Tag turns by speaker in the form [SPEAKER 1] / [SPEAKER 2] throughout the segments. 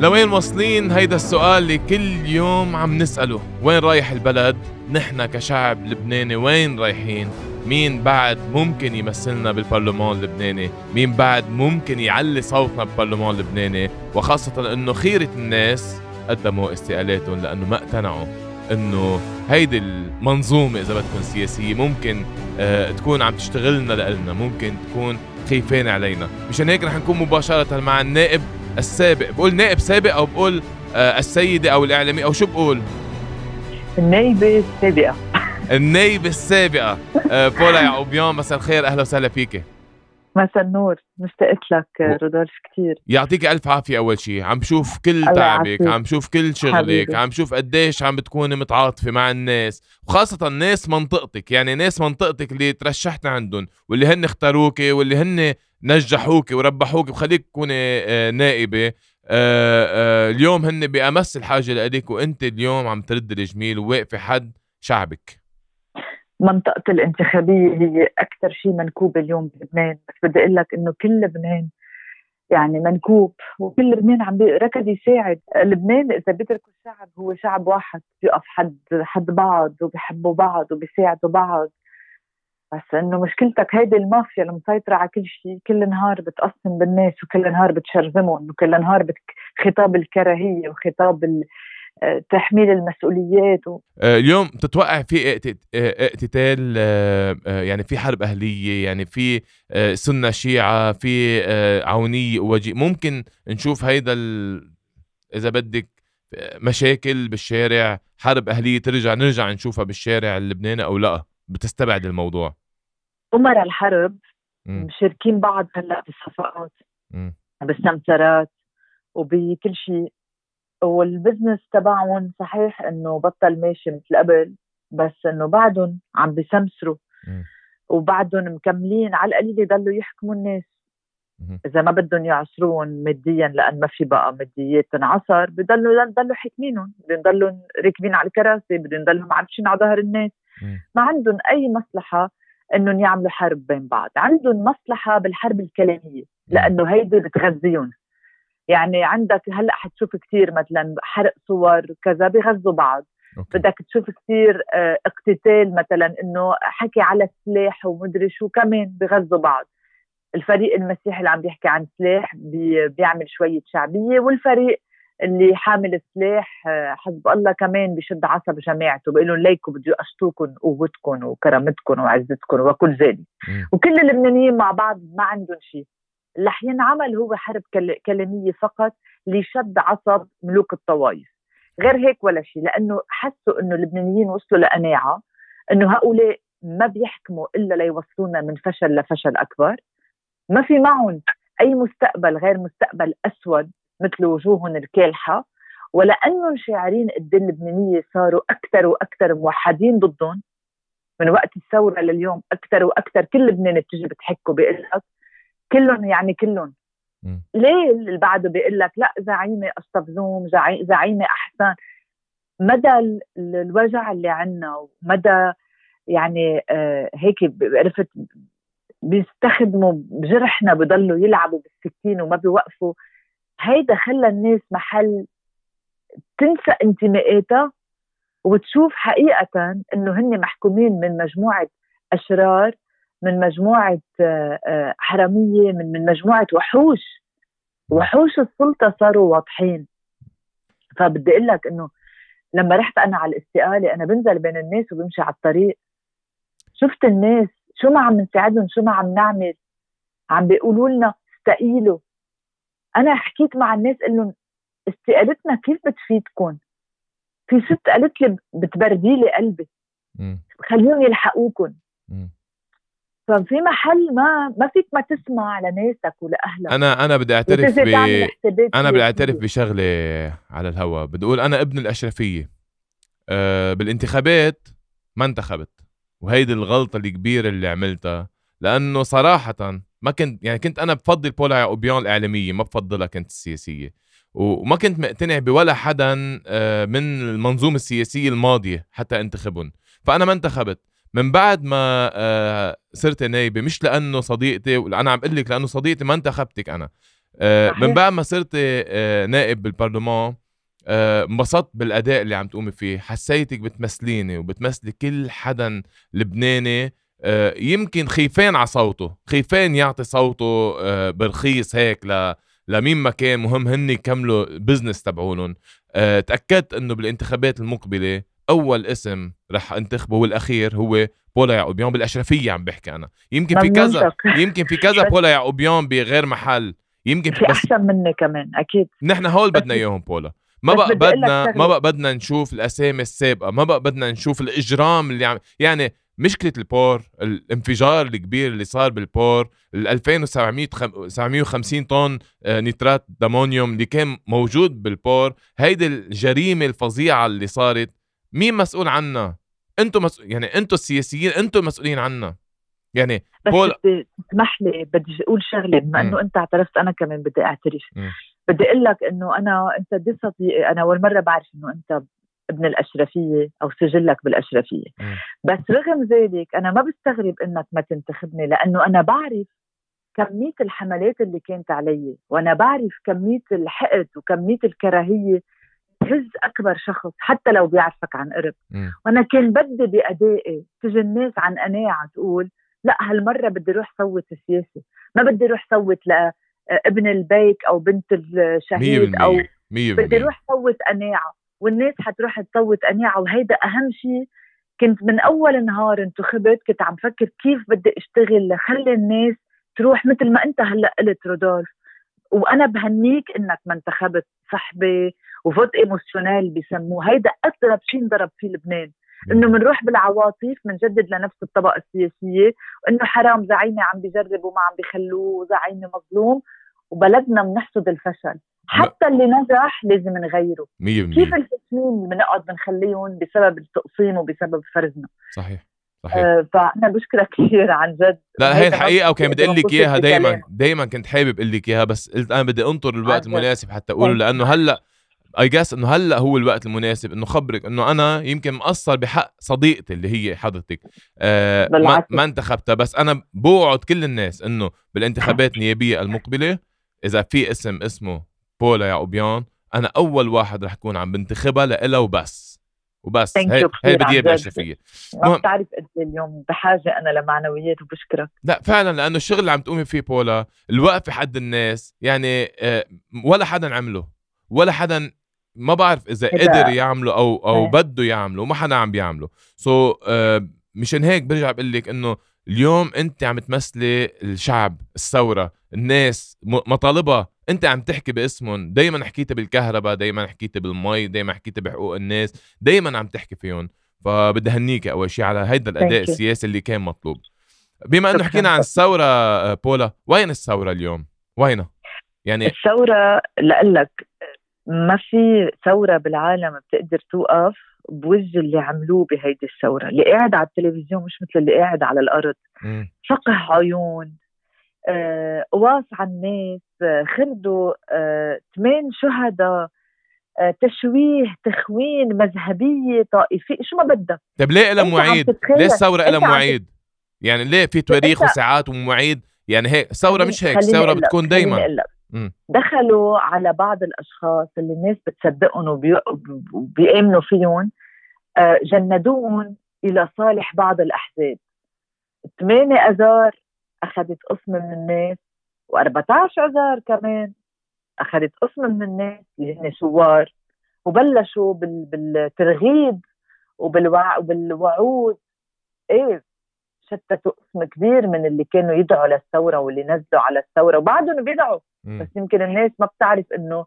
[SPEAKER 1] لوين واصلين هيدا السؤال اللي كل يوم عم نسأله. وين رايح البلد؟ نحن كشعب لبناني وين رايحين؟ مين بعد ممكن يمثلنا بالبرلمان اللبناني؟ مين بعد ممكن يعلي صوتنا بالبرلمان اللبناني؟ وخاصة إنه خيرة الناس قدموا استقالاتهم لأنه ما اقتنعوا إنه هيدي المنظومة إذا بدكم سياسية ممكن آه تكون عم تشتغلنا لنا ممكن تكون خايفين علينا. مشان هيك رح نكون مباشرة مع النائب السابق. بقول نائب سابق أو بقول آه السيدة أو الاعلامي أو شو بقول؟
[SPEAKER 2] النايبة السابقة.
[SPEAKER 1] النايبة السابقة. آه بولا يعقوبيان مساء الخير أهلا وسهلا فيك
[SPEAKER 2] مساء النور مشتقت لك رودولف كثير
[SPEAKER 1] يعطيك ألف عافية أول شيء عم شوف كل تعبك عم شوف كل شغلك حبيبي. عم شوف قديش عم بتكوني متعاطفة مع الناس وخاصة ناس منطقتك. يعني ناس منطقتك اللي ترشحت عندهم واللي هن اختاروك واللي هن نجحوك وربحوك. وخليك تكوني آه، نائبة. آه، آه، اليوم هن بأمس الحاجة لإلك وأنت اليوم عم ترد الجميل وواقفة حد شعبك.
[SPEAKER 2] منطقة الانتخابية هي أكثر شيء منكوب اليوم بلبنان بس بدي أقول لك إنه كل لبنان يعني منكوب وكل لبنان عم ركض يساعد. لبنان إذا بيتركوا الشعب هو شعب واحد بيقف حد حد بعض وبيحبوا بعض وبيساعدوا بعض. بس إنه مشكلتك هيدي المافيا المسيطره على كل شيء كل نهار بتقسم بالناس وكل نهار بتشرذمهم وكل نهار بت... خطاب الكراهية وخطاب ال... تحميل المسؤوليات و...
[SPEAKER 1] آه، اليوم تتوقع في آه، اقتتال يعني في حرب أهلية يعني في سنة شيعة في عونية ووجيه. ممكن نشوف هيدا ال... إذا بدك مشاكل بالشارع حرب أهلية ترجع نرجع نشوفها بالشارع اللبناني أو لا؟ بتستبعد الموضوع.
[SPEAKER 2] أمراء الحرب مشاركين بعض هلأ بالصفقات بالسمسرات وبكل شيء. والبزنس تبعهم صحيح إنه بطل ماشي مثل قبل بس إنه بعدهم عم بيسمسروا وبعدهم مكملين على القليل يضلوا يحكموا الناس. إذا ما بدهم يعصرون ماديا لأن ما في بقى ماديات تنعصر بضلوا يضلوا حاكمينهم. بدهم يضلوا راكبين على الكراسي بدهم يضلوا معربشين على ظهر الناس. ما عندهم أي مصلحة إنهم يعملوا حرب بين بعض. عندهم مصلحة بالحرب الكلامية لأنه هيدي بتغذيهم. يعني عندك هلأ حتشوف كثير مثلا حرق صور كذا بغذوا بعض. أوكي. بدك تشوف كثير آه، اقتتال مثلا إنه حكي على السلاح ومدري شو كمان بغذوا بعض. الفريق المسيحي اللي عم بيحكي عن سلاح بي بيعمل شوية شعبية والفريق اللي حامل سلاح آه، حسب الله كمان بشد عصب جماعته بيقول لهم ليكم بده يقشطوكم قوتكم وكرامتكم وعزتكم وكل ذلك. وكل اللبنانيين مع بعض ما عندهم شيء. اللي حينعمل هو حرب كلاميه فقط لشد عصب ملوك الطوائف. غير هيك ولا شيء لأنه حسوا إنه اللبنانيين وصلوا لقناعة إنه هؤلاء ما بيحكموا إلا ليوصلونا من فشل لفشل أكبر. ما في معهم أي مستقبل غير مستقبل أسود مثل وجوههم الكالحة. ولأنهم شاعرين قد إيه اللبنانية صاروا أكثر وأكثر موحدين ضدهم. من وقت الثورة لليوم أكثر وأكثر كل لبنان بتجي بتحكوا بيقول كلهم يعني كلهم. ليه اللي بعده بيقول لك لا زعيمة استفزوم زعيمة أحسن؟ مدى الوجع اللي عنا ومدى يعني آه هيك عرفت بيستخدموا بجرحنا بضلوا يلعبوا بالسكين وما بيوقفوا. هيدا خلى الناس محل تنسى انتماءاتها وتشوف حقيقة إنه هن محكومين من مجموعة أشرار من مجموعة آه، آه، حرامية من من مجموعة وحوش. وحوش السلطة صاروا واضحين. فبدي أقول لك إنه لما رحت أنا على الاستقالة أنا بنزل بين الناس وبمشي على الطريق. شفت الناس شو ما عم نساعدهم شو ما عم نعمل. عم بيقولوا لنا استقيلوا. أنا حكيت مع الناس قال لهم استقالتنا كيف بتفيدكم في ست قالت لي بتبردي لي قلبي. خليهم يلحقوكم ففي محل ما ما فيك ما تسمع لناسك ولأهلك.
[SPEAKER 1] أنا أنا بدي أعترف ب... أنا بدي أعترف بشغلة على الهوا. بدي أقول أنا ابن الأشرفية. أه بالانتخابات ما انتخبت. وهيدي الغلطة الكبيرة اللي عملتها. لأنه صراحة ما كنت يعني كنت أنا بفضل بولا يعقوبيان الإعلامية ما بفضلها كنت السياسية. وما كنت مقتنع بولا حدا آه، من المنظومة السياسية الماضية حتى انتخبهم. فأنا ما انتخبت. من بعد ما آه صرت نايبة مش لأنه صديقتي أنا عم أقول لك لأنه صديقتي ما انتخبتك أنا. آه من بعد ما صرت آه نائب بالبرلمان آه، انبسطت بالأداء اللي عم تقومي فيه. حسيتك بتمثليني وبتمثلي كل حدا لبناني. آه يمكن خيفان على صوته خيفان يعطي صوته آه برخيص هيك ل لمين ما كان. مهم هن يكملوا بزنس تبعولن تأكدت إنه بالانتخابات المقبلة أول اسم رح انتخبه والأخير هو بولا يعقوبيان بالأشرفية عم بحكي أنا. يمكن في كذا يمكن في كذا بولا يعقوبيان بغير محل. يمكن
[SPEAKER 2] في بس أحسن مني كمان أكيد.
[SPEAKER 1] نحن هول بدنا إياهم بولا. ما بقى بدنا ما بقى بدنا نشوف الأسامي السابقة. ما بقى بدنا نشوف الإجرام اللي عم يعني مشكلة ال port الانفجار الكبير اللي صار بال port ال 2750 طن آه، nitrate d'ammonium اللي كان موجود بال port هيدي الجريمة الفظيعة اللي صارت مين مسؤول عنها أنتم مسؤول يعني أنتم السياسيين أنتم مسؤولين عنها يعني
[SPEAKER 2] بس بول... تسمح لي بدي أقول شغلة بما إنه أنت اعترفت أنا كمان بدي أعترف. م. بدي أقول لك إنه أنا أنت دي صديقي أنا أول مرة بعرف إنه أنت ابن الأشرفية أو سجلك بالأشرفية. م. بس رغم ذلك أنا ما بستغرب إنك ما تنتخبني لأنه أنا بعرف كمية الحملات اللي كانت علي وأنا بعرف كمية الحقد وكمية الكراهية هز أكبر شخص حتى لو بيعرفك عن قرب. وأنا كان بدي بأدائي تجي الناس عن قناعة تقول لا هالمرة بدي أروح صوت سياسي ما بدي أروح صوت لابن البيك أو بنت الشهيد
[SPEAKER 1] أو
[SPEAKER 2] بدي أروح صوت قناعة والناس حتروح تصوت قناعة وهيدا أهم شيء كنت من أول نهار انتخبت كنت عم فكر كيف بدي أشتغل لخلي الناس تروح مثل ما أنت هلأ قلت رودولف. وأنا بهنيك إنك ما انتخبت. صحبه وفوت إيموشنال بسموه. هيدا اضرب شيء انضرب فيه لبنان. إنه بنروح بالعواطف بنجدد لنفس الطبقة السياسية وإنه حرام زعيمة عم بيجرب وما عم بيخلوه زعيمه مظلوم وبلدنا بنحصد الفشل. حتى اللي نجح لازم نغيره. كيف الفاشلين بنقعد بنخليهم بسبب التقسيم وبسبب فرزنا؟
[SPEAKER 1] صحيح. صحيح.
[SPEAKER 2] آه فأنا بشكرك كثير عن جد.
[SPEAKER 1] لا هي الحقيقة وكان بدي أقول لك إياها دائما دائما كنت حابب أقول لك إياها بس قلت أنا بدي أنطر الوقت المناسب حتى أقوله لأنه هلأ اي جاس إنه هلأ هو الوقت المناسب إنه خبرك إنه أنا يمكن مقصر بحق صديقتي اللي هي حضرتك. آه ما, ما انتخبتها بس أنا بوعد كل الناس إنه بالانتخابات النيابية المقبلة إذا في اسم اسمه بولا يعقوبيان أنا أول واحد رح أكون عم بنتخبها لإلها وبس. وبس. هي, هي بدي اياها بالاشرفيه
[SPEAKER 2] ما بتعرف قد إيه اليوم. بحاجة أنا لمعنويات وبشكرك.
[SPEAKER 1] لا فعلا لأنه الشغل اللي عم تقومي فيه بولا الوقفه حد الناس يعني آه، ولا حدا عمله. ولا حدا ما بعرف إذا قدر يعمله أو أو إيه. بده يعمله وما حدا عم بيعمله. سو so, uh, مشان هيك برجع بقول لك إنه اليوم انت عم تمثلي الشعب الثورة. الناس مطالبها. انت عم تحكي باسمهم. دائما حكيت بالكهرباء دائما حكيت بالمي دائما حكيت بحقوق الناس. دائما عم تحكي فيهم. فبدي هنيك أول شيء على هيدا الأداء السياسي اللي كان مطلوب. بما إنه حكينا عن الثورة آه، بولا وين الثورة اليوم؟ وينها؟ يعني
[SPEAKER 2] الثورة لك ما في ثورة بالعالم بتقدر توقف بوجه اللي عملوه بهيدي الثورة، اللي قاعد على التلفزيون مش مثل اللي قاعد على الأرض. فقه عيون قواص على الناس آه، خردوا آه، ثمان شهداء آه، تشويه تخوين مذهبية طائفية. شو ما بدك
[SPEAKER 1] طيب ليه لها مواعيد؟ ليه الثوره لها مواعيد؟ يعني ليه في تواريخ وساعات ومواعيد؟ يعني هيك الثوره مش هيك الثوره بتكون دائما
[SPEAKER 2] دخلوا على بعض الأشخاص اللي الناس بتصدقهم وبيأمنوا فيهم آه، جندوهم إلى صالح بعض الأحزاب. 8 آذار أخذت قسم من الناس و14 اذار كمان أخذت قسم من الناس اللي هن ثوار وبلشوا بالترغيب وبالوع... وبالوعود. إيه شتتوا قسم كبير من اللي كانوا يدعوا للثورة واللي نزلوا على الثورة وبعدهم بيدعوا. بس يمكن الناس ما بتعرف إنه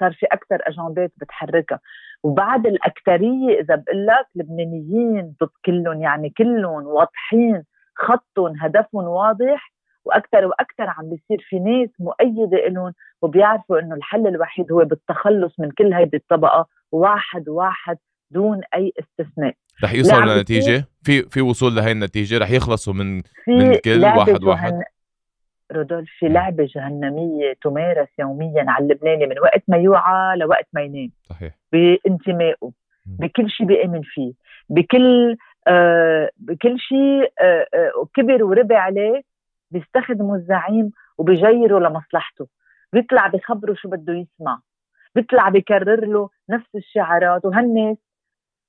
[SPEAKER 2] صار في أكثر أجندات بتحركها. وبعد الاكثريه إذا بقول لك لبنانيين ضد كلهم يعني كلهم واضحين خطهم هدفهم واضح وأكثر وأكثر عم بيصير في ناس مؤيدة لهم وبيعرفوا إنه الحل الوحيد هو بالتخلص من كل هيدي الطبقة واحد واحد دون أي استثناء.
[SPEAKER 1] رح يوصلوا لنتيجة؟ في في وصول لهي النتيجة؟ رح يخلصوا من من كل واحد واحد؟
[SPEAKER 2] رودولف في لعبة جهنمية تمارس يوميا على اللبناني من وقت ما يوعى لوقت ما ينام.
[SPEAKER 1] صحيح.
[SPEAKER 2] بانتمائه. بكل شيء بيامن فيه. بكل آه كل شيء آه آه كبر وربي عليه بيستخدموا الزعيم وبيجيروا لمصلحته. بيطلع بخبره شو بده يسمع. بيطلع بيكرر له نفس الشعارات وهالناس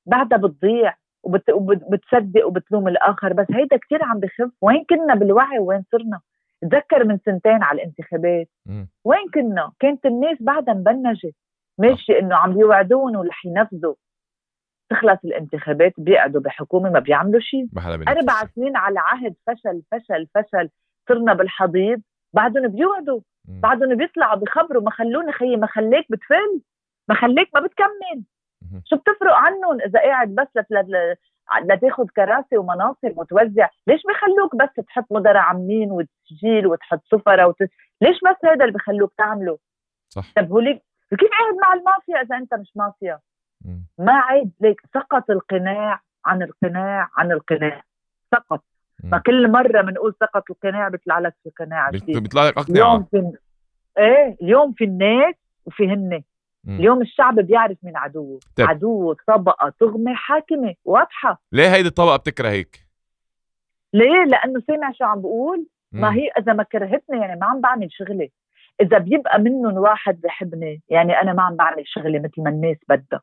[SPEAKER 2] بعدها بتضيع وبت... وبتصدق وبتلوم الآخر. بس هيدا كثير عم بخف. وين كنا بالوعي وين صرنا؟ تذكر من سنتين على الانتخابات. وين كنا؟ كانت الناس بعدها مبنجة. ماشي إنه عم يوعدون ورح ينفذوا. تخلص الانتخابات بيقعدوا بحكومة ما بيعملوا شيء. أربع سنين على عهد فشل فشل فشل صرنا بالحضيض بعدهم بيوعدوا بعدهم بيطلعوا بخبروا ما خلوني خيي ما خليك بتفل ما خليك ما بتكمل. شو بتفرق عنهم إذا قاعد بس لتاخذ كراسي ومناصب وتوزع؟ ليش بخلوك بس تحط مدراء عامين وتسجيل وتحط سفرة وتس... ليش بس هذا اللي بخلوك تعمله؟
[SPEAKER 1] صح.
[SPEAKER 2] طب هو ليك كيف قاعد مع المافيا إذا أنت مش مافيا؟ ما عيد ليك سقط القناع عن القناع عن القناع سقط. ما كل مرة بنقول سقط القناع بيطلع لك في قناع
[SPEAKER 1] جديد. بيطلع لك اقنعه
[SPEAKER 2] اليوم في إيه؟ اليوم في الناس وفي هن. اليوم الشعب بيعرف مين عدوه طيب. عدوه طبقة تغمه حاكمة واضحة.
[SPEAKER 1] ليه هيدي الطبقة بتكره هيك؟
[SPEAKER 2] ليه؟ لأنه سامع شو عم بقول. ما هي إذا ما كرهتني يعني ما عم بعمل شغلي إذا بيبقى منهم واحد بحبني يعني أنا ما عم بعمل شغلي مثل ما الناس بدها.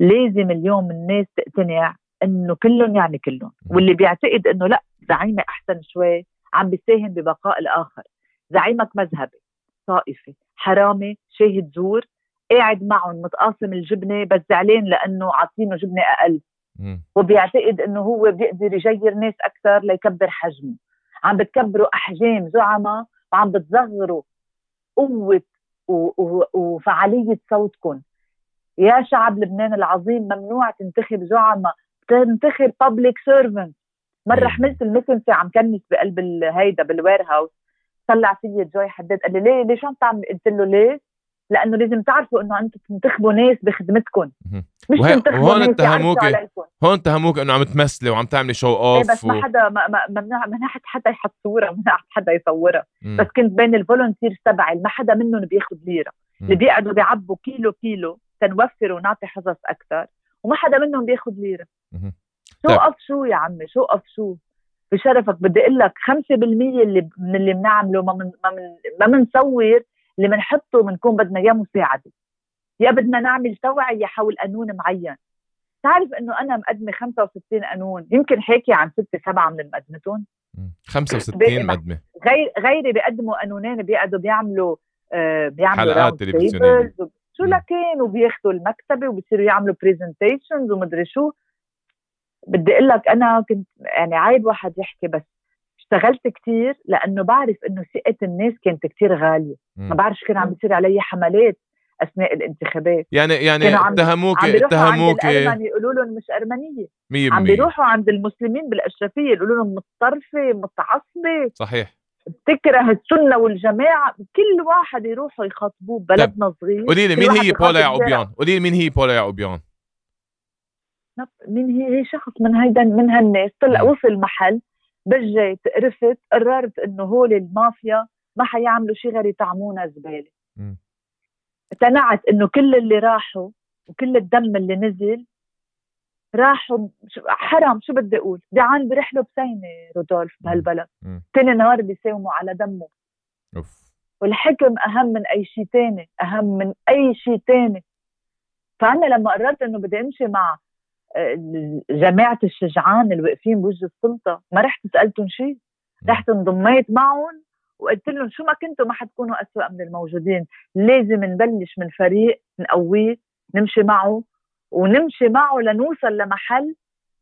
[SPEAKER 2] لازم اليوم الناس تقتنع إنه كلهم يعني كلهم. واللي بيعتقد إنه لأ زعيمي أحسن شوي عم بيساهم ببقاء الآخر. زعيمك مذهبي طائفي حرامي شاهد زور قاعد معهم متقاسم الجبنة بس زعلان لأنه عاطينه جبنة أقل. وبيعتقد إنه هو بيقدر يجير ناس أكثر ليكبر حجمه. عم بتكبروا أحجام زعماء وعم بتصغروا قوة وفعالية صوتكم. يا شعب لبنان العظيم ممنوع تنتخب زعماء تنتخب public servant مرة حملت المكنسة عم كنس بقلب هيدا بال warehouse. طلع فيي جوي حداد قال لي ليه ليش عم تعمل قلت له ليه؟ لأنه لازم تعرفوا إنه أنتم تنتخبوا ناس بخدمتكم.
[SPEAKER 1] مش وهي... تنتخبوا وهون اتهموك هون اتهموك إنه عم تمثلي وعم تعملي show off
[SPEAKER 2] إيه بس و... ما حدا ممنوع ممنوع حدا يحط صوره ممنوع حدا يصورها. بس كنت بين ال volunteers تبعي ما حدا منهم بياخذ ليرة. اللي بيقعدوا بيعبوا كيلو كيلو. تنوفر ونعطي حصص أكثر وما حدا منهم بياخذ ليرة. شو طيب. قف شو يا عمي؟ show off شو؟ بشرفك بدي أقول لك 5% اللي من اللي بنعمله ما من ما من ما بنصور اللي بنحطه بنكون بدنا يا مساعدة. يا بدنا نعمل توعية حول قانون معين. تعرف إنه أنا مقدمة 65 قانون؟ يمكن حاكي عن ستة سبعة من مقدمتهم.
[SPEAKER 1] 65 مقدمة.
[SPEAKER 2] غير غيري بيقدموا قانونين بيقعدوا بيعملوا آه بيعملوا
[SPEAKER 1] حلقات تلفزيونية.
[SPEAKER 2] شو لكن وبياخذوا المكتبة وبيصيروا يعملوا برزنتيشنز ومدري شو. بدي أقول لك أنا كنت يعني عيب واحد يحكي بس اشتغلت كثير لأنه بعرف إنه ثقة الناس كانت كثير غالية. ما بعرفش كان عم بيصير علي حملات أثناء الانتخابات.
[SPEAKER 1] يعني يعني اتهموك اتهموك
[SPEAKER 2] يقولوا لهم مش أرمنية. 100% عم بيروحوا عند المسلمين بالأشرفية يقولوا لهم متطرفة متعصبة.
[SPEAKER 1] صحيح.
[SPEAKER 2] بتكره السنة والجماعة كل واحد يروحوا يخاطبوه بلدنا صغير.
[SPEAKER 1] قولي لي مين هي بولا يعقوبيان؟ قولي لي مين هي بولا يعقوبيان؟
[SPEAKER 2] مين هي؟ هي شخص من هيدا من هالناس. طلع وصل محل بجيت قرفت قررت إنه هول المافيا ما حيعملوا شيء غير يطعمونا زبالة. اقتنعت إنه كل اللي راحوا وكل الدم اللي نزل راحوا حرام شو بدي أقول؟ جعان برحلة بسينة رودولف بهالبلد. ثاني نهار بيساوموا على دمه. أوف. والحكم أهم من أي شيء تاني أهم من أي شيء تاني. فأنا لما قررت إنه بدي أمشي مع جماعة الشجعان اللي واقفين بوجه السلطة ما رحت سألتهم شيء. رحت انضميت معهم وقلت لهم شو ما كنتوا ما حتكونوا أسوأ من الموجودين. لازم نبلش من فريق نقويه نمشي معه ونمشي معه لنوصل لمحل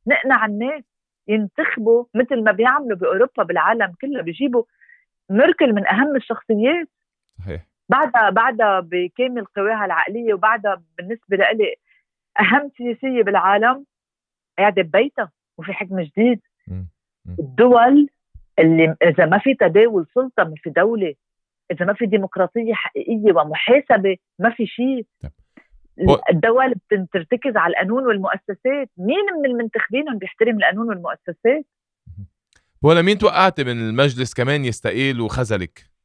[SPEAKER 2] نقنع الناس ينتخبوا مثل ما بيعملوا بأوروبا بالعالم كله بيجيبوا ميركل من أهم الشخصيات.
[SPEAKER 1] صحيح.
[SPEAKER 2] بعدها بعدها بكامل قواها العقلية وبعدها بالنسبة لإلي أهم سياسية بالعالم قاعدة ببيتها وفي حكم جديد. الدول اللي إذا ما في تداول سلطة ما في دولة. إذا ما في ديمقراطية حقيقية ومحاسبة ما في شيء. الدول بترتكز على القانون والمؤسسات. مين من المنتخبين بيحترم القانون والمؤسسات؟
[SPEAKER 1] ولا مين توقعتي من المجلس كمان يستقيل وخزلك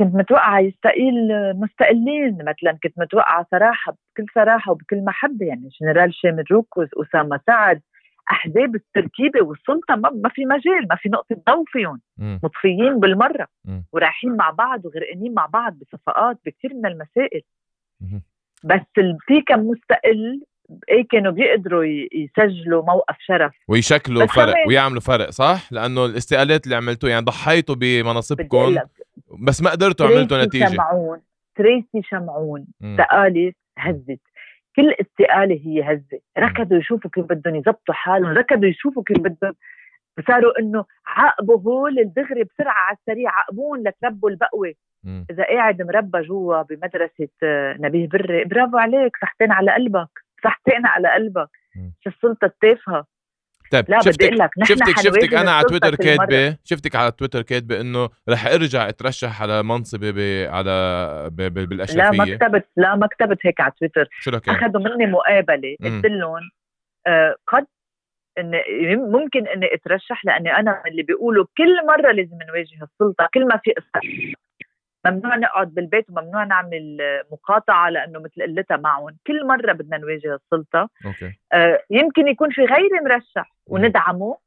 [SPEAKER 2] كنت متوقعة يستقيل مستقلين مثلا كنت متوقعة صراحة بكل صراحة وبكل محبة يعني جنرال شامل روكوز أسامة سعد أحزاب التركيبة والسلطة ما في مجال ما في نقطة ضوء فيهم. مطفيين بالمرة. ورايحين مع بعض وغرقانين مع بعض بصفقات بكثير من المسائل. بس في كم مستقل إيه كانوا بيقدروا يسجلوا موقف شرف.
[SPEAKER 1] ويشكلوا فرق ويعملوا فرق صح؟ لأنه الاستقالات اللي عملتوه يعني ضحيتوا بمناصبكم بس ما قدرتوا عملتوا نتيجة.
[SPEAKER 2] شمعون تريسي شمعون استقالت هزت. كل استقالة هي هزة. ركضوا يشوفوا كيف بدهم يظبطوا حالهم ركضوا يشوفوا كيف بدهم. صاروا إنه عاقبوا هول الدغري بسرعة على السريع عاقبون لتربوا البقوة. مم. إذا قاعد مربى جوا بمدرسة نبيه بري برافو عليك صحتين على قلبك صحتين على قلبك. شو السلطة التافهة؟
[SPEAKER 1] طيب لا شفتك بدي لك شفتك شفتك أنا على تويتر كاتبة شفتك على تويتر كاتبة إنه رح أرجع أترشح على منصبي ب... على ب... ب... بالاشرفيه
[SPEAKER 2] لا ما كتبت لا ما كتبت هيك على تويتر.
[SPEAKER 1] شو لك
[SPEAKER 2] أخذوا مني مقابلة قلت لهم آه قد إن ممكن إني أترشح لأني أنا اللي بيقولوا كل مرة لازم نواجه السلطة كل ما في قصه ممنوع نقعد بالبيت وممنوع نعمل مقاطعة لأنه مثل قلتها معهم. كل مرة بدنا نواجه السلطة.
[SPEAKER 1] okay.
[SPEAKER 2] آه يمكن يكون في غيري مرشح وندعمه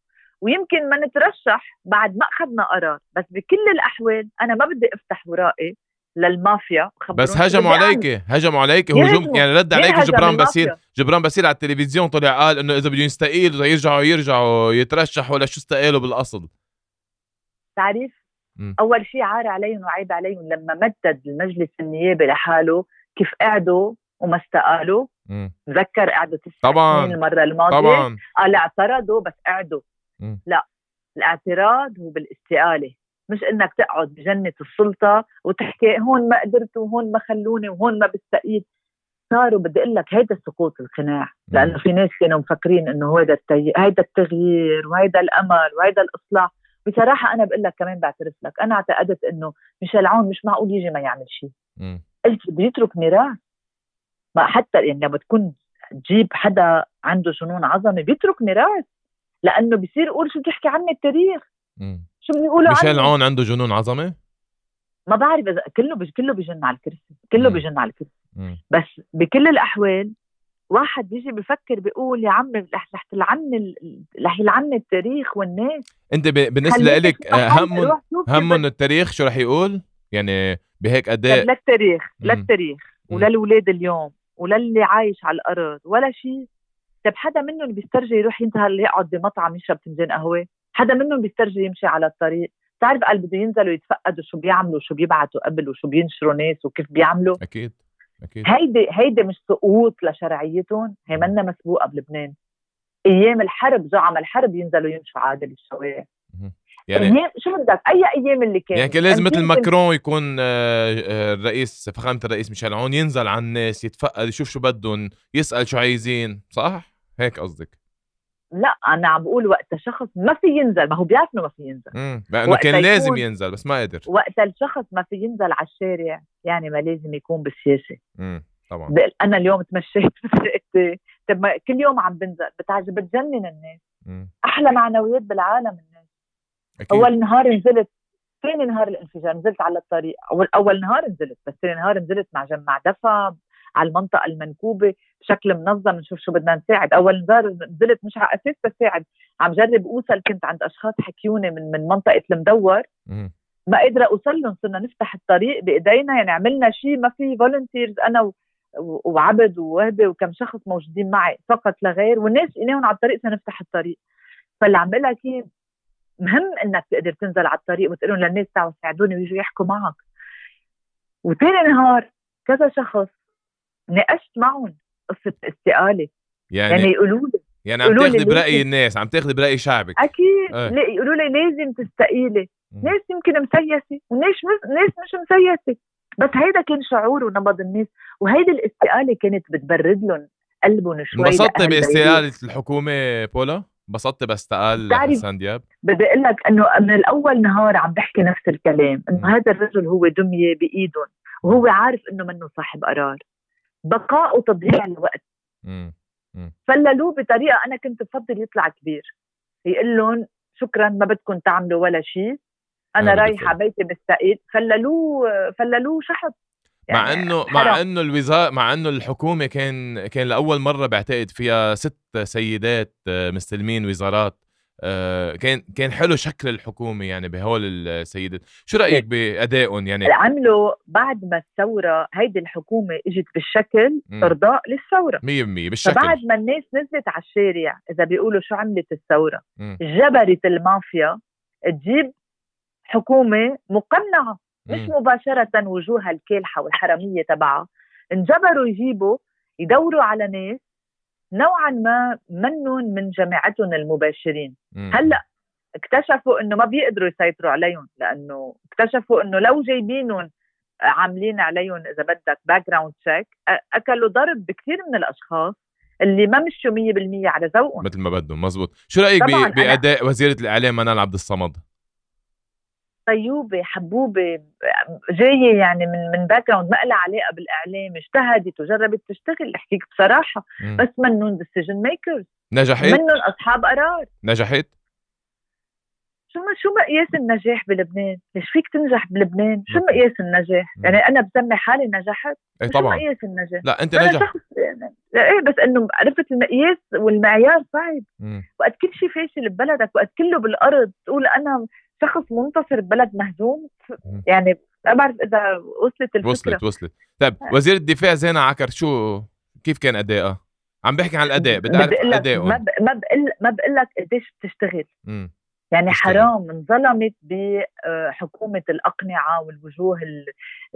[SPEAKER 2] ويمكن ما نترشح بعد ما أخذنا قرار. بس بكل الأحوال أنا ما بدي أفتح ورائي للمافيا.
[SPEAKER 1] بس هجموا عليك هجموا عليك هجوم يعني رد عليك جبران باسيل جبران باسيل على التلفزيون طلع قال إنه إذا بدهم يستقيلوا يرجعوا يرجعوا يترشحوا ولا شو استقالوا بالأصل.
[SPEAKER 2] تعرف أول شيء عار عليهم وعيب عليهم. لما مدد المجلس النيابي لحاله كيف قعدوا وما استقالوا تذكر قعدوا تسع
[SPEAKER 1] طبعا
[SPEAKER 2] المرة الماضية.
[SPEAKER 1] طبعا.
[SPEAKER 2] قال اعترضوا بس قعدوا. لا الاعتراض هو بالاستقالة. مش إنك تقعد بجنة السلطة وتحكي هون ما قدرت وهون ما خلوني وهون ما بستقيل صاروا بدي أقول لك هيدا سقوط القناع. لأنه في ناس كانوا مفكرين إنه هيدا التغيير وهيدا الأمل وهيدا الإصلاح. بصراحة أنا بقول لك كمان بعترف لك أنا اعتقدت إنه ميشيل عون مش معقول يجي ما يعمل شيء قلت بده يترك ميراث ما حتى يعني لما تكون تجيب حدا عنده جنون عظمة بيترك ميراث لأنه بصير يقول شو بتحكي عني التاريخ. شو بيقولوا
[SPEAKER 1] ميشيل عون عنده جنون عظمة؟
[SPEAKER 2] ما بعرف إذا كله بج... كله بجن على الكرسي كله بجن على الكرسي. بس بكل الأحوال واحد بيجي بفكر بيقول يا عمي رح رح تلعني رح يلعني التاريخ والناس.
[SPEAKER 1] انت بالنسبة لك هم هم التاريخ شو رح يقول؟ يعني بهيك اداء
[SPEAKER 2] للتاريخ للتاريخ وللولاد اليوم وللي عايش على الأرض ولا شيء طيب حدا منهم بيسترجي يروح ينتهي يقعد بمطعم يشرب فنجان قهوة؟ حدا منهم بيسترجي يمشي على الطريق؟ بتعرف قال بده ينزلوا يتفقدوا شو بيعملوا شو بيبعتوا قبل وشو بينشروا ناس وكيف بيعملوا؟
[SPEAKER 1] أكيد. أكيد.
[SPEAKER 2] هيدي هيدي مش سقوط لشرعيتهم. هي منا مسبوقة بلبنان. أيام الحرب زعم الحرب ينزلوا يمشوا عادي بالشوارع يعني أيام شو بدك؟ أي أيام اللي كان
[SPEAKER 1] يعني كان لازم مثل ماكرون يكون آه، آه، الرئيس فخامة الرئيس ميشيل عون ينزل على الناس يتفقد يشوف شو بدهم يسأل شو عايزين صح؟ هيك قصدك.
[SPEAKER 2] لا أنا عم بقول وقت شخص ما في ينزل ما هو بيعرف إنه ما في ينزل.
[SPEAKER 1] امم لأنه كان لازم ينزل بس ما قدر.
[SPEAKER 2] وقت الشخص ما في ينزل على الشارع يعني ما لازم يكون بالسياسة
[SPEAKER 1] امم طبعا.
[SPEAKER 2] أنا اليوم تمشيت طب ما كل يوم عم بنزل بتعجب بتجنن الناس.
[SPEAKER 1] مم.
[SPEAKER 2] أحلى معنويات بالعالم الناس.
[SPEAKER 1] أكيد.
[SPEAKER 2] أول نهار نزلت ثاني نهار الانفجار نزلت على الطريق. أول أول نهار نزلت بس ثاني نهار نزلت مع جمع دفع على المنطقة المنكوبة. بشكل منظم نشوف شو بدنا نساعد. أول نزار نزلت مش على أساس بساعد عم جرب أوصل كنت عند أشخاص حكيوني من من منطقة المدور. ما قادرة أوصل لهم صرنا نفتح الطريق بإيدينا. يعني عملنا شيء ما في فولنتيرز أنا وعبد ووهبة وكم شخص موجودين معي فقط لا غير. والناس لقيناهم على الطريق سنفتح الطريق. فاللي عم بقول لك مهم إنك تقدر تنزل على الطريق وتقول لهم للناس تعوا ساعدوني ويجوا يحكوا معك. وثاني نهار كذا شخص ناقشت معهم. قصة استقالة. يعني, يعني يقولوا لي
[SPEAKER 1] يعني عم تاخذي برأي الناس عم تاخذي برأي شعبك.
[SPEAKER 2] أكيد. آه. يقولوا لي لازم تستقيلي. ناس يمكن مسيسة وناس ناس مش مسيسة. بس هيدا كان شعور ونبض الناس وهيدي الاستقالة كانت بتبرد لهم قلبهم شوي
[SPEAKER 1] انبسطتي باستقالة الحكومة بولا؟ انبسطتي باستقال حسن دياب؟
[SPEAKER 2] بدي أقول لك إنه من الأول نهار عم بحكي نفس الكلام إنه هذا الرجل هو دمية بإيدهم وهو عارف إنه منه صاحب قرار. بقاء وتضييع الوقت. فللوه بطريقة أنا كنت بفضل يطلع كبير. يقول لهم شكرا ما بدكم تعملوا ولا شيء. أنا رايحة بيتي بالسقيد فللوه فللوه شحط.
[SPEAKER 1] يعني مع انه مع إنه الوزاره مع إنه الحكومة كان كان لأول مرة بعتقد فيها ست سيدات آه، مستلمين وزارات. آه، كان كان حلو شكل الحكومة يعني بهول السيدات شو رأيك بأدائهم يعني؟
[SPEAKER 2] عملوا بعد ما الثورة هيدي الحكومة إجت بالشكل أرضاء للثورة. 100%
[SPEAKER 1] بالشكل.
[SPEAKER 2] فبعد ما الناس نزلت على الشارع إذا بيقولوا شو عملت الثورة م. جبرت المافيا تجيب حكومة مقنعة مش مباشرة وجوهها الكالحة والحرامية تبعها. انجبروا يجيبوا يدوروا على ناس نوعا ما منهم من جماعتهم المباشرين. هلأ اكتشفوا إنه ما بيقدروا يسيطروا عليهم لأنه اكتشفوا إنه لو جايبينهم عاملين عليهم إذا بدك background check أكلوا ضرب بكثير من الأشخاص اللي ما مشوا 100% على ذوقهم.
[SPEAKER 1] مثل ما بدهم مزبوط. شو رأيك بأداء وزيرة الإعلام منال عبد الصمد؟
[SPEAKER 2] طيوبه حبوبه جاية يعني من من background ما لها علاقة بالإعلام اجتهدت وجربت تشتغل أحكيك بصراحة م. بس منهم decision makers
[SPEAKER 1] نجحت
[SPEAKER 2] منهم أصحاب قرار
[SPEAKER 1] نجحت
[SPEAKER 2] شو ما شو مقياس النجاح بلبنان؟ ليش فيك تنجح بلبنان؟ شو مقياس النجاح؟ يعني أنا بسمي حالي نجحت؟
[SPEAKER 1] إيه طبعا
[SPEAKER 2] شو مقياس النجاح؟
[SPEAKER 1] لا أنت نجح
[SPEAKER 2] يعني إيه بس إنه عرفت المقياس والمعيار صعب وقت كل شيء فاشل ببلدك وقت كله بالأرض تقول أنا شخص منتصر ببلد مهزوم يعني ما بعرف إذا وصلت الفكرة
[SPEAKER 1] وصلت وصلت طيب آه. وزير الدفاع زينة عكر شو كيف كان ادائها؟ عم بحكي عن الأداء بدي أعرف ادائهم
[SPEAKER 2] ما ما بقول ما بقول لك قديش بتشتغل م. يعني بتشتغل. حرام انظلمت بحكومه الأقنعة والوجوه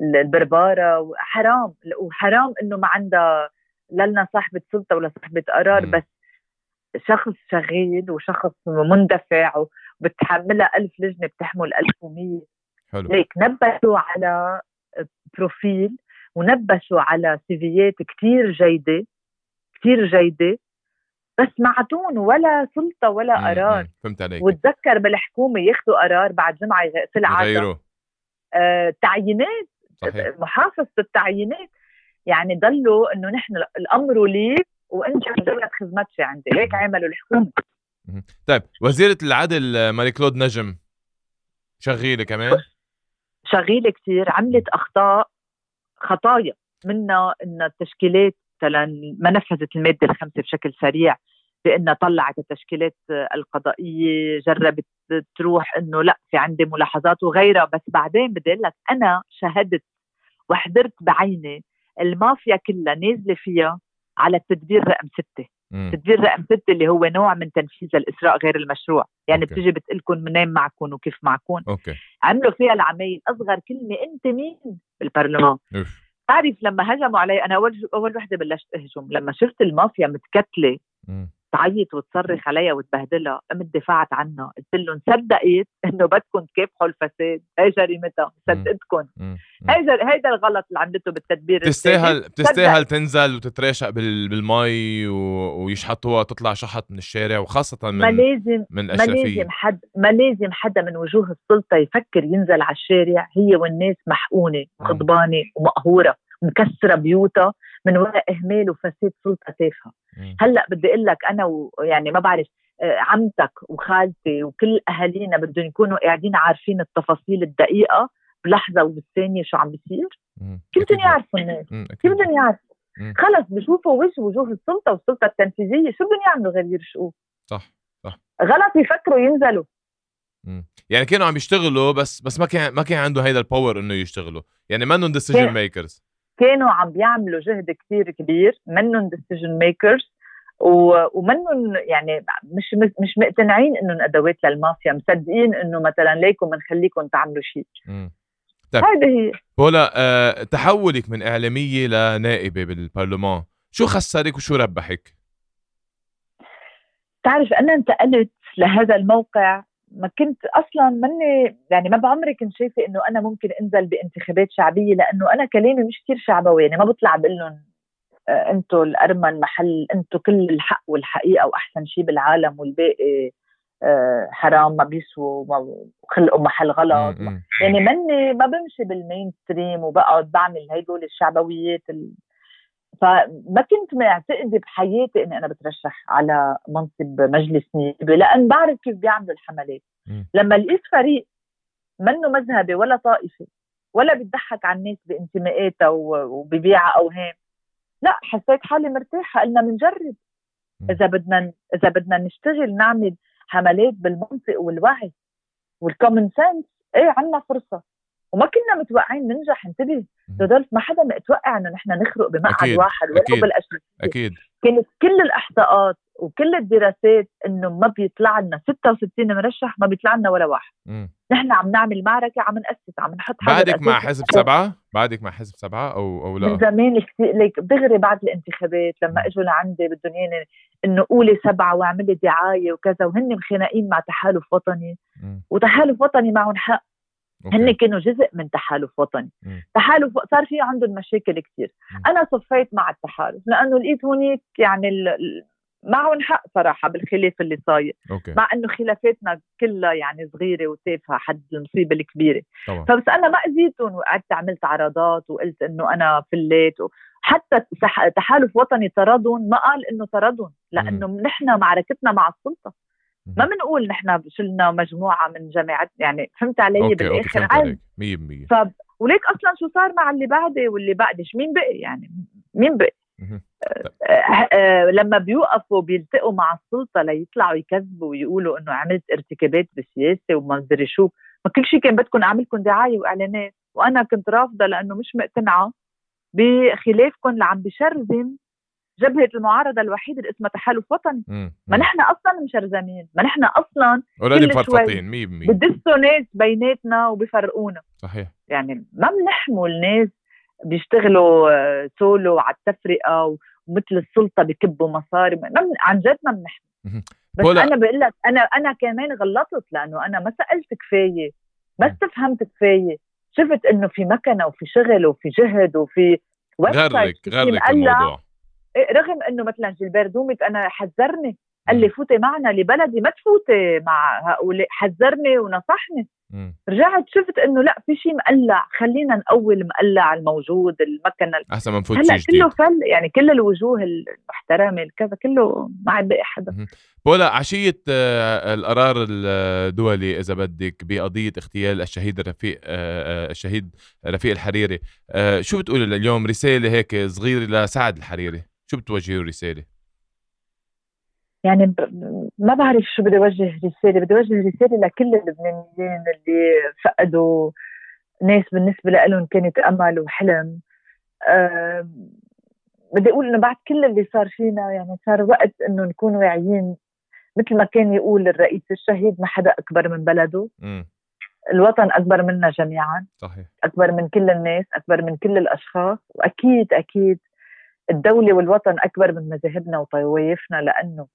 [SPEAKER 2] البربارة حرام وحرام إنه ما عندها لنا صاحبة سلطة ولا صاحبة قرار م. بس شخص شغيل وشخص مندفع بتحملها ألف لجنة بتحمل 1100 حلو. ليك نبشوا على بروفيل ونبشوا على سيفيات كتير جيدة كتير جيدة بس ما عطون ولا سلطة ولا قرار.
[SPEAKER 1] فهمت عليك.
[SPEAKER 2] وتذكر بالحكومة ياخذوا قرار بعد جمعة في العادة آه تعيينات صحيح. محافظة التعيينات يعني ضلوا إنه نحن الأمر لي وإنت بدك خدمتش عندي. هيك عملوا الحكومة.
[SPEAKER 1] طيب وزيرة العدل ماري كلود نجم شغيلة كمان.
[SPEAKER 2] شغيلة كثير عملت أخطاء خطايا. منها أن التشكيلات مثلا ما نفذت المادة الخمسة بشكل سريع بأنها طلعت التشكيلات القضائية جربت تروح أنه لأ في عندي ملاحظات وغيرها. بس بعدين بدي لك أنا شهدت وحضرت بعيني المافيا كلها نازلة فيها على التدبير رقم ستة. تدبير رقم ستة اللي هو نوع من تنفيذ الإثراء غير المشروع. يعني okay. بتيجي بتقلكم منين معكم وكيف معكم
[SPEAKER 1] okay.
[SPEAKER 2] عملوا فيها العمايل أصغر كلمة أنت مين؟ بالبرلمان. تعرف لما هجموا علي أنا أول أول وحدة بلشت أهجم. لما شفت المافيا متكتلة تعيط وتصرخ عليها وتبهدلها قمت دفعت عنها قلت لهم صدقت إنه بدكم تكافحوا الفساد هي جريمتها صدقتكم. هي هيدا الغلط اللي عملته بالتدبير
[SPEAKER 1] بتستاهل بتستاهل تنزل وتتراشق بالمي ويشحطوها تطلع شحط من الشارع وخاصة من
[SPEAKER 2] ما لازم من ما لازم حد ما لازم حدا من وجوه السلطة يفكر ينزل على الشارع هي والناس محقونة وغضبانه ومقهورة مكسرة بيوتها من وراء إهمال وفساد سلطة تافهة. هلأ بدي أقول لك أنا ويعني ما بعرف آه، عمتك وخالتي وكل أهالينا بدهم يكونوا قاعدين عارفين التفاصيل الدقيقة بلحظة وبالثانيه شو عم بيصير. كيف بدهم يعرفوا الناس؟ كيف بدهم يعرفوا؟ خلص بشوفوا وجه وجوه السلطة والسلطة التنفيذية شو بدهم يعملوا غير يرشقوه؟
[SPEAKER 1] صح صح.
[SPEAKER 2] غلط يفكروا ينزلوا.
[SPEAKER 1] يعني كانوا عم يشتغلوا بس بس ما كان ما كان عندهم هيدا الباور إنه يشتغلوا. يعني منهم ديسيجن ميكرز
[SPEAKER 2] كانوا عم بيعملوا جهد كثير كبير منهم decision makers ومنهم يعني مش مش مقتنعين إنهم أدوات للمافيا مصدقين إنه مثلا ليكم بنخليكم تعملوا شيء.
[SPEAKER 1] طيب. هذه هي. بولا أه تحولك من إعلامية لنائبة بالبرلمان شو خسرك وشو ربحك؟
[SPEAKER 2] تعرف أنا انتقلت لهذا الموقع ما كنت أصلا مني يعني ما بعمري كنت شايفة إنه أنا ممكن أنزل بانتخابات شعبية لأنه أنا كلامي مش كثير شعبوي يعني ما بطلع بقول لهم أنتم الأرمن محل أنتم كل الحق والحقيقة وأحسن شيء بالعالم والباقي آه، حرام ما بيسووا وخلقوا محل غلط. يعني مني ما بمشي بالمين ستريم وبقعد بعمل هدول الشعبويات فما كنت معتقدة بحياتي إني أنا بترشح على منصب مجلس نيابي لأن بعرف كيف بيعملوا الحملات. م. لما لقيت فريق منه مذهبي ولا طائفي ولا بيضحك على الناس بانتماءاتها وببيع أوهام لا حسيت حالي مرتاحة قلنا بنجرب إذا بدنا إذا بدنا نشتغل نعمل حملات بالمنطق والوعي والكومن سنس إيه عندنا فرصة. وما كنا متوقعين ننجح انتبه. رودولف ما حدا متوقع إنه نحن نخرق بمقعد أكيد. واحد ولا بالاشياء
[SPEAKER 1] أكيد.
[SPEAKER 2] كانت كل الاحصاءات وكل الدراسات إنه ما بيطلع لنا 66 مرشح ما بيطلع لنا ولا واحد. نحن عم نعمل معركة عم نأسس عم نحط
[SPEAKER 1] بعدك مع حزب سبعة؟ بعدك مع حزب سبعة أو أو لا؟
[SPEAKER 2] من زمان كثير ليك دغري بعد الانتخابات لما إجوا لعندي بدهم ياني إنه قولي سبعة واعملي دعاية وكذا وهن مخانقين مع تحالف وطني. وتحالف وطني معهم حق. هن كانوا جزء من تحالف وطني. م. تحالف صار في عندهم مشاكل كثير أنا صفيت مع التحالف لأنه لقيت هونيك يعني ال... معهم حق صراحة بالخلاف اللي صاير. مع إنه خلافاتنا كلها يعني صغيرة وتافهة حد المصيبة الكبيرة.
[SPEAKER 1] طبعا.
[SPEAKER 2] فبس أنا ما اذيتهم وقعدت عملت عرضات وقلت إنه أنا فليت و... حتى تحالف وطني طردهم ما قال إنه طردهم لأنه نحن معركتنا مع السلطة. ما بنقول نحن شلنا مجموعة من جامعات يعني فهمت علي
[SPEAKER 1] okay
[SPEAKER 2] بالآخر؟
[SPEAKER 1] okay عادي 100%
[SPEAKER 2] ف وليك أصلا شو صار مع اللي بعدي واللي بعدش؟ مين بقي؟ يعني مين بقي؟ آه آه لما بيوقفوا بيلتقوا مع السلطة ليطلعوا يكذبوا ويقولوا إنه عملت ارتكابات بالسياسة وما أدري شو. ما كل شيء كان بدكم أعملكم دعاية وإعلانات. وأنا كنت رافضة لأنه مش مقتنعة بخلافكم اللي عم بشرذم جبهة المعارضة الوحيدة اللي اسمها تحالف وطني. ما نحن أصلا مشرذمين ما نحن أصلا
[SPEAKER 1] اوريدي مفرفطين 100%
[SPEAKER 2] بدسوا ناس بيناتنا وبيفرقونا
[SPEAKER 1] صحيح.
[SPEAKER 2] يعني ما بنحمل ناس بيشتغلوا سولو على التفرقة ومثل السلطة بكبوا مصاري. ما عن جد ما بنحمل. بس بولا. أنا بقول لك أنا أنا كمان غلطت لأنه أنا ما سألت كفاية. ما استفهمت كفاية. شفت إنه في مكنة وفي شغل وفي جهد وفي
[SPEAKER 1] غرك غرك الموضوع.
[SPEAKER 2] رغم إنه مثلا جيلبير ضومط أنا حذرني قال لي فوتي معنا لبلدي ما تفوتي مع هؤلاء حذرني ونصحني.
[SPEAKER 1] مم.
[SPEAKER 2] رجعت شفت إنه لا في شيء مقلع خلينا نقوي المقلع الموجود المكنة.
[SPEAKER 1] أحسن ما نفوت
[SPEAKER 2] جديد. كله فل يعني كل الوجوه المحترمة الكذا كله ما عاد بقي حدا.
[SPEAKER 1] بولا عشية آه، القرار الدولي إذا بدك بقضية اغتيال الشهيد الرفيق آه، آه، الشهيد رفيق الحريري شو بتقول اليوم رسالة هيك صغيرة لسعد الحريري. شو بتوجهي رساله؟
[SPEAKER 2] يعني ما بعرف شو بدي اوجه رساله بدي اوجه رساله لكل اللبنانيين اللي فقدوا ناس بالنسبة لهم كانت امل وحلم. أه بدي أقول إنه بعد كل اللي صار فينا يعني صار وقت إنه نكون واعيين. مثل ما كان يقول الرئيس الشهيد ما حدا أكبر من بلده.
[SPEAKER 1] م.
[SPEAKER 2] الوطن أكبر منا جميعا.
[SPEAKER 1] صحيح.
[SPEAKER 2] أكبر من كل الناس أكبر من كل الأشخاص. وأكيد أكيد الدولة والوطن أكبر من مذاهبنا وطوائفنا لأنه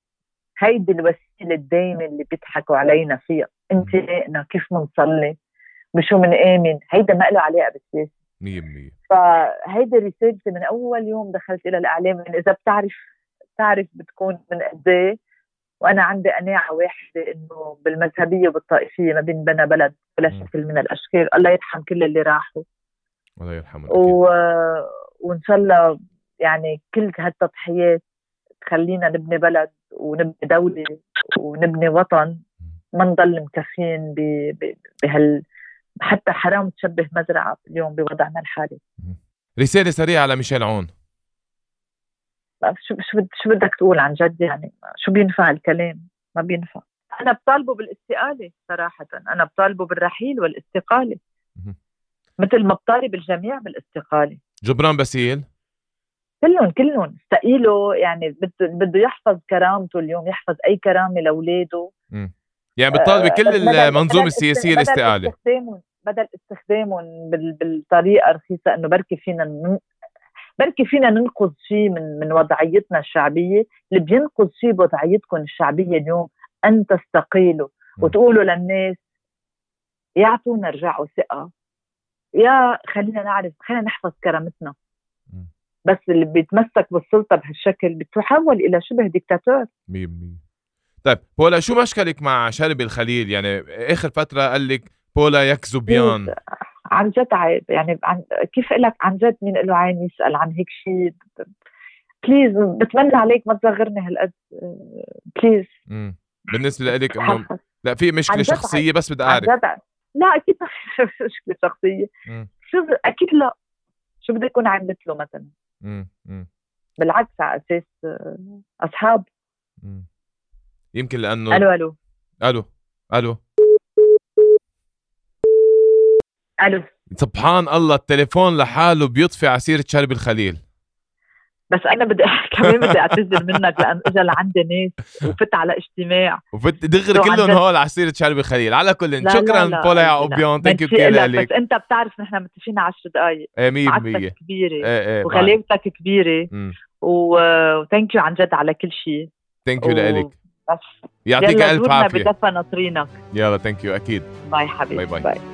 [SPEAKER 2] هيدي الوسيلة الدايمة اللي بيضحكوا علينا فيها. انتمائنا كيف بنصلي بشو بنآمن هيدا ما له علاقة بالسياسة.
[SPEAKER 1] 100%
[SPEAKER 2] فهيدي رسالتي من أول يوم دخلت إلى الإعلام يعني إذا بتعرف بتعرف بتكون من قد إيه. وأنا عندي قناعة واحدة إنه بالمذهبية وبالطائفية ما بينبنى بلد بلا شكل من الأشكال. الله يرحم كل اللي راحوا.
[SPEAKER 1] الله يرحمه
[SPEAKER 2] و... وإن شاء الله يعني كل هالتضحيات تخلينا نبني بلد ونبني دولة ونبني وطن. ما نضل مكفين بهال حتى حرام تشبه مزرعة اليوم بوضعنا الحالي.
[SPEAKER 1] رسالة سريعة لميشيل عون.
[SPEAKER 2] شو شو شو بدك تقول عن جد يعني؟ شو بينفع الكلام؟ ما بينفع. أنا بطالبه بالاستقالة صراحة. أنا بطالبه بالرحيل والاستقالة. مثل ما بطالب الجميع بالاستقالة.
[SPEAKER 1] جبران باسيل.
[SPEAKER 2] كلهم كلهم. استقيله يعني بده بده يحفظ كرامته اليوم يحفظ أي كرامة لأولاده.
[SPEAKER 1] يعني بتطالبي آه، كل المنظومة السياسية الاستقاله
[SPEAKER 2] بدل استخدامهم بدل استخدامهم بالطريقة رخيصة إنه بركي فينا بركي فينا ننقذ شيء من من وضعيتنا الشعبية. اللي بينقذ شيء بوضعيتكم الشعبية اليوم أن تستقيلوا وتقولوا للناس يعطونا رجعوا ثقة. يا خلينا نعرف خلينا نحفظ كرامتنا. بس اللي بيتمسك بالسلطة بهالشكل بتحول إلى شبه ديكتاتور. 100%
[SPEAKER 1] طيب بولا شو مشكلك مع شربل خليل؟ يعني آخر فترة قال لك بولا يكذب بيان.
[SPEAKER 2] عن جد عيب. يعني عن كيف لك عن جد مين له عين يسأل عن هيك شيء please بتمنى عليك ما تصغرني هالقد. please
[SPEAKER 1] بالنسبة لك إنه لا في مشكلة شخصية بس بدي
[SPEAKER 2] أعرف. لا أكيد مشكلة شخصية. شو أكيد لا. شو بدي اكون عملت له مثلا؟ بالعكس على أساس آه، أصحاب.
[SPEAKER 1] يمكن لأنه
[SPEAKER 2] ألو ألو.
[SPEAKER 1] ألو ألو.
[SPEAKER 2] ألو.
[SPEAKER 1] سبحان الله التليفون لحاله بيطفي عصيرة شرب الخليل.
[SPEAKER 2] بس أنا بدي كمان بدي اعتذر منك لأن اجى لعندي ناس وفت على اجتماع.
[SPEAKER 1] وفت دغري كلهم هول على سيره شربل خليل. على كل شكرا بولا يعقوبيان thank you كثير
[SPEAKER 2] لك. بس أنت بتعرف نحن متفقين 10 دقائق
[SPEAKER 1] إيه
[SPEAKER 2] 100% كبيرة. إيه إيه وغلاوتك كبيرة. و thank you عن جد على كل شيء
[SPEAKER 1] thank you لك بس. يعطيك ألف عافية.
[SPEAKER 2] بدفى ناطرينك.
[SPEAKER 1] يلا thank you أكيد.
[SPEAKER 2] bye حبيبي. bye bye, bye.